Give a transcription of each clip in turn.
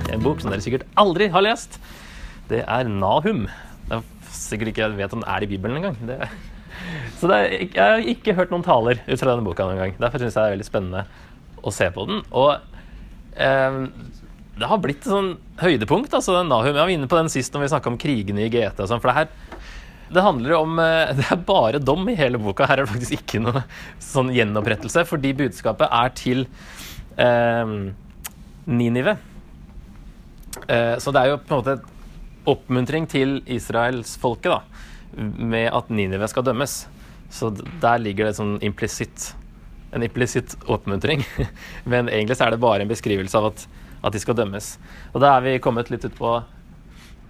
en bok som dere sikkert aldri har lest. Det er Nahum. Det er sikkert ikke jeg vet om den er i Bibelen engang. Det... Så det er, jeg har ikke hørt noen taler ut fra denne boka noen gang. Derfor syns jeg det er veldig spennende å se på den. Og eh, det har blitt et sånn høydepunkt, altså Nahum. Jeg var inne på den sist når vi snakka om krigene i GT og sånn. For det her det handler om eh, Det er bare dom i hele boka. Her er det faktisk ikke noe sånn gjenopprettelse, fordi budskapet er til eh, Ninive. Eh, så det er jo på en måte oppmuntring til israelsfolket, med at Ninive skal dømmes. Så der ligger det sånn implisitt en implisitt oppmuntring. Men egentlig så er det bare en beskrivelse av at, at de skal dømmes. Og da er vi kommet litt ut på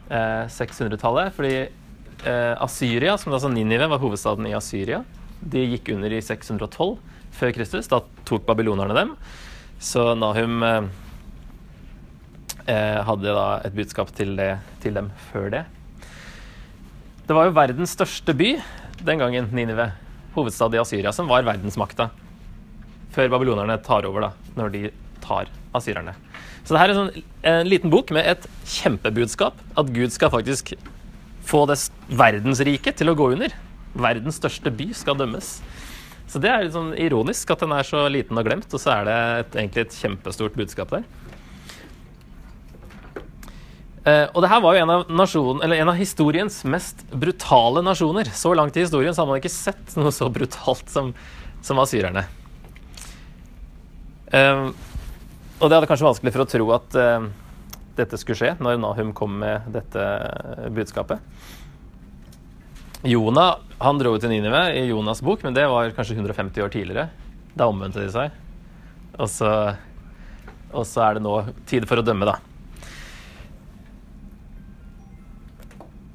eh, 600-tallet, fordi eh, Assyria, som altså Ninive var hovedstaden i Assyria, de gikk under i 612 før Kristus. Da tok babylonerne dem. Så Nahum eh, hadde da et budskap til, det, til, dem før det. Det var jo verdens største by den gangen, Ninive, hovedstad i Asyria, som var verdensmakta. Før babylonerne tar over, da, når de tar asyrerne. Så det her er sånn, en liten bok med et kjempebudskap. At Gud skal faktisk få det verdensriket til å gå under. Verdens største by skal dømmes. Så det er litt sånn ironisk at den er så liten og glemt, og så er det et, egentlig et kjempestort budskap der. Uh, og det her var jo en av, nasjon, en av, historiens mest brutale nasjoner. Så langt i historien så har man ikke sett noe så brutalt som, som asyrerne. Uh, og det hadde kanskje vanskelig for å tro at uh, dette skulle skje, når Nahum kom med dette budskapet. Jonah han dro til Ninive i Jonas' bok, men det var kanskje 150 år tidligere. Da omvendte de seg. Og så, og så er det nå tid for å dømme, da.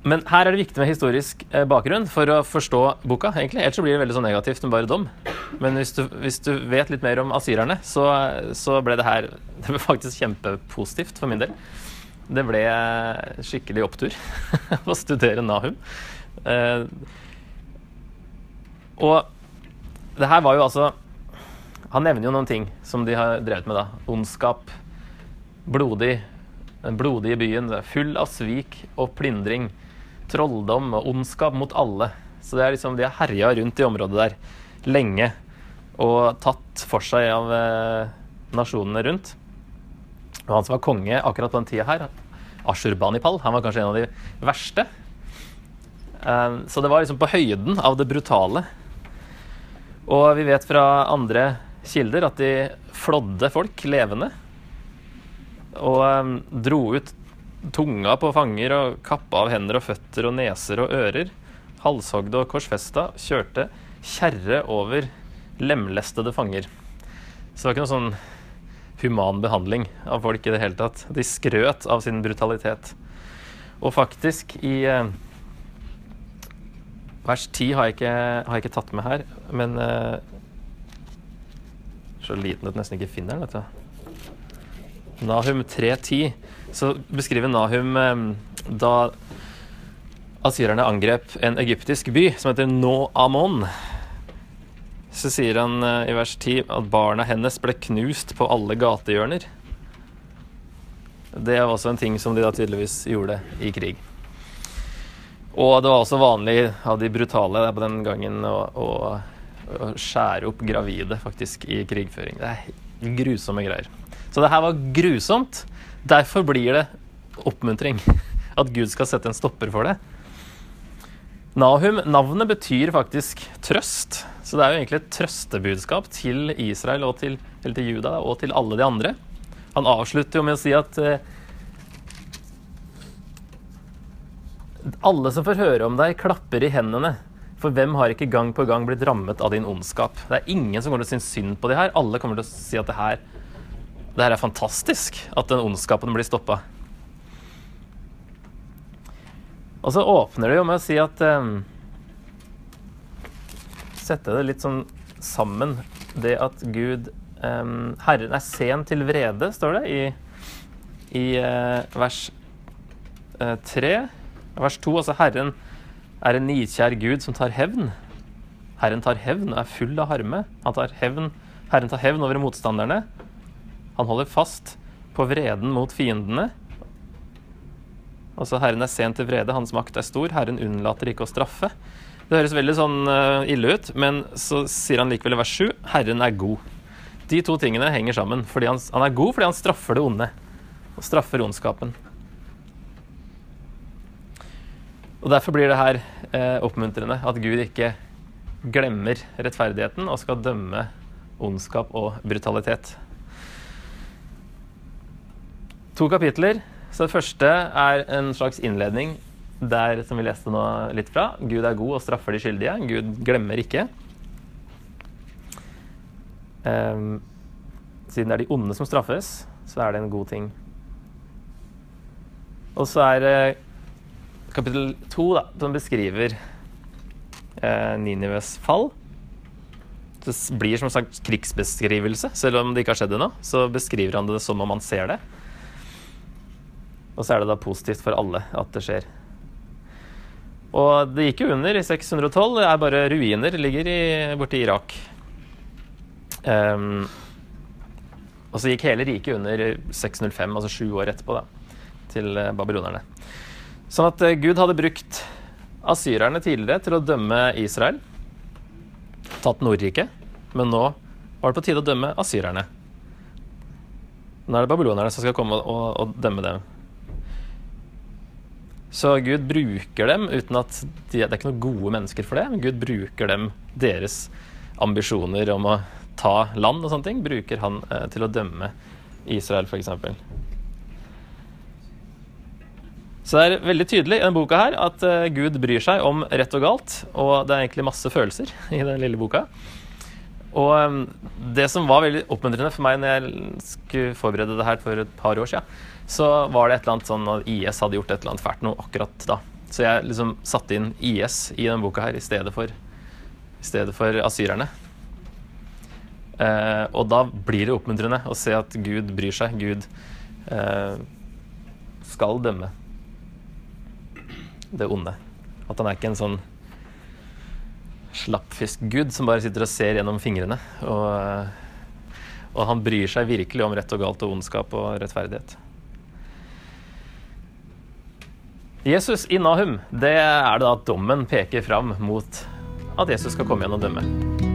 Men her er det viktig med historisk eh, bakgrunn for å forstå boka. egentlig. Ellers så blir det veldig så negativt med bare dom. Men hvis du, hvis du vet litt mer om asyrerne, så, så, ble det her det ble faktisk kjempepositivt for min del. Det ble skikkelig opptur å studere Nahum. Eh, og det her var jo altså Han nevner jo noen ting som de har drevet med, da. Ondskap. Blodig. Den blodige byen. Full av svik og plyndring trolldom og ondskap mot alle. Så det er liksom, de har herja rundt i området der lenge og tatt for seg av eh, nasjonene rundt. Og han som var konge akkurat på den tida her, Ashurbanipal, han var kanskje en av de verste. Eh, så det var liksom på høyden av det brutale. Og vi vet fra andre kilder at de flådde folk levende. Og eh, dro ut tunga på fanger og kappa av hender og føtter og neser og ører. Halshogde og korsfesta. Kjørte kjerre over lemlestede fanger. Så det var ikke noe sånn human behandling av folk i det hele tatt. De skrøt av sin brutalitet. Og faktisk, i eh, vers 10 har jeg, ikke, har jeg ikke tatt med her, men eh, Så liten at jeg nesten ikke finner den, vet du. Nahum 3.10 så beskriver Nahum eh, da asyrerne angrep en egyptisk by som heter No-Amon. Så sier han eh, i vers 10 at barna hennes ble knust på alle gatehjørner. Det var også en ting som de da tydeligvis gjorde i krig. Og det var også vanlig av de brutale på den gangen å, å, å skjære opp gravide faktisk i krigføring. Det er grusomme greier. Så det her var grusomt. Derfor blir det oppmuntring. At Gud skal sette en stopper for det. Nahum, navnet betyr faktisk trøst. Så det er jo egentlig et trøstebudskap til Israel og til, til Juda og til alle de andre. Han avslutter jo med å si at eh, alle som får høre om deg, klapper i hendene. For hvem har ikke gang på gang blitt rammet av din ondskap? Det er ingen som kommer til å synes synd på de her. Alle kommer til å si at det her det her er fantastisk, at den ondskapen blir stoppa. Og så åpner det jo med å si at um, Sette det litt sånn sammen. Det at Gud um, Herren er sen til vrede, står det i, i uh, vers uh, 3. Vers 2, altså Herren er en nidkjær Gud som tar hevn. Herren tar hevn og er full av harme. Han tar hevn, Herren tar hevn over motstanderne. Han holder fast på vreden mot fiendene. Altså Herren er sent til vrede, hans makt er stor, Herren unnlater ikke å straffe. Det høres veldig sånn uh, ille ut, men så sier han likevel i vers 7 Herren er god. De to tingene henger sammen. Han, han er god fordi han straffer det onde. Og straffer ondskapen. Og Derfor blir det her eh, oppmuntrende at Gud ikke glemmer rettferdigheten og skal dømme ondskap og brutalitet. To kapitler. Så det første er en slags innledning der som vi leste nå litt fra. Gud er god og straffer de skyldige. Gud glemmer ikke. Um, siden det er de onde som straffes, så er det en god ting. Og så er kapittel to som beskriver eh, Ninives fall. Det blir som slags krigsbeskrivelse. Selv om det ikke har skjedd ennå, så beskriver han det som om han ser det. Og så er det da positivt for alle at det skjer. Og det gikk jo under i 612. Det er bare ruiner. Ligger i, borte i Irak. Um, og så gikk hele riket under 605, altså sju år etterpå, da, til eh, babylonerne. Sånn at uh, Gud hadde brukt asyrerne tidligere til å dømme Israel. Tatt Nordriket. Men nå var det på tide å dømme asyrerne. Nå er det babylonerne som skal komme og, og dømme dem. Så Gud bruker dem uten at de, Det er ikke noen gode mennesker for det. Men Gud bruker dem, deres ambisjoner om å ta land og sånne ting, bruker han eh, til å dømme Israel, f.eks. Så det er veldig tydelig i denne boka her at eh, Gud bryr seg om rett og galt. Og det er egentlig masse følelser i den lille boka. Og um, det som var veldig oppmuntrende for meg når jeg skulle forberede det her for et par år siden, så var det et eller annet sånn at IS hadde gjort et eller annet fælt noe akkurat da. Så jeg liksom satte inn IS i denne boka her i stedet for, i stedet for asyrerne. Eh, og da blir det oppmuntrende å se at Gud bryr seg. Gud eh, skal dømme det onde. At han er ikke en sånn slappfisk-gud som bare sitter og ser gjennom fingrene. Og, og han bryr seg virkelig om rett og galt og ondskap og rettferdighet. Jesus i Nahum, det er det at dommen peker fram mot at Jesus skal komme igjen og dømme.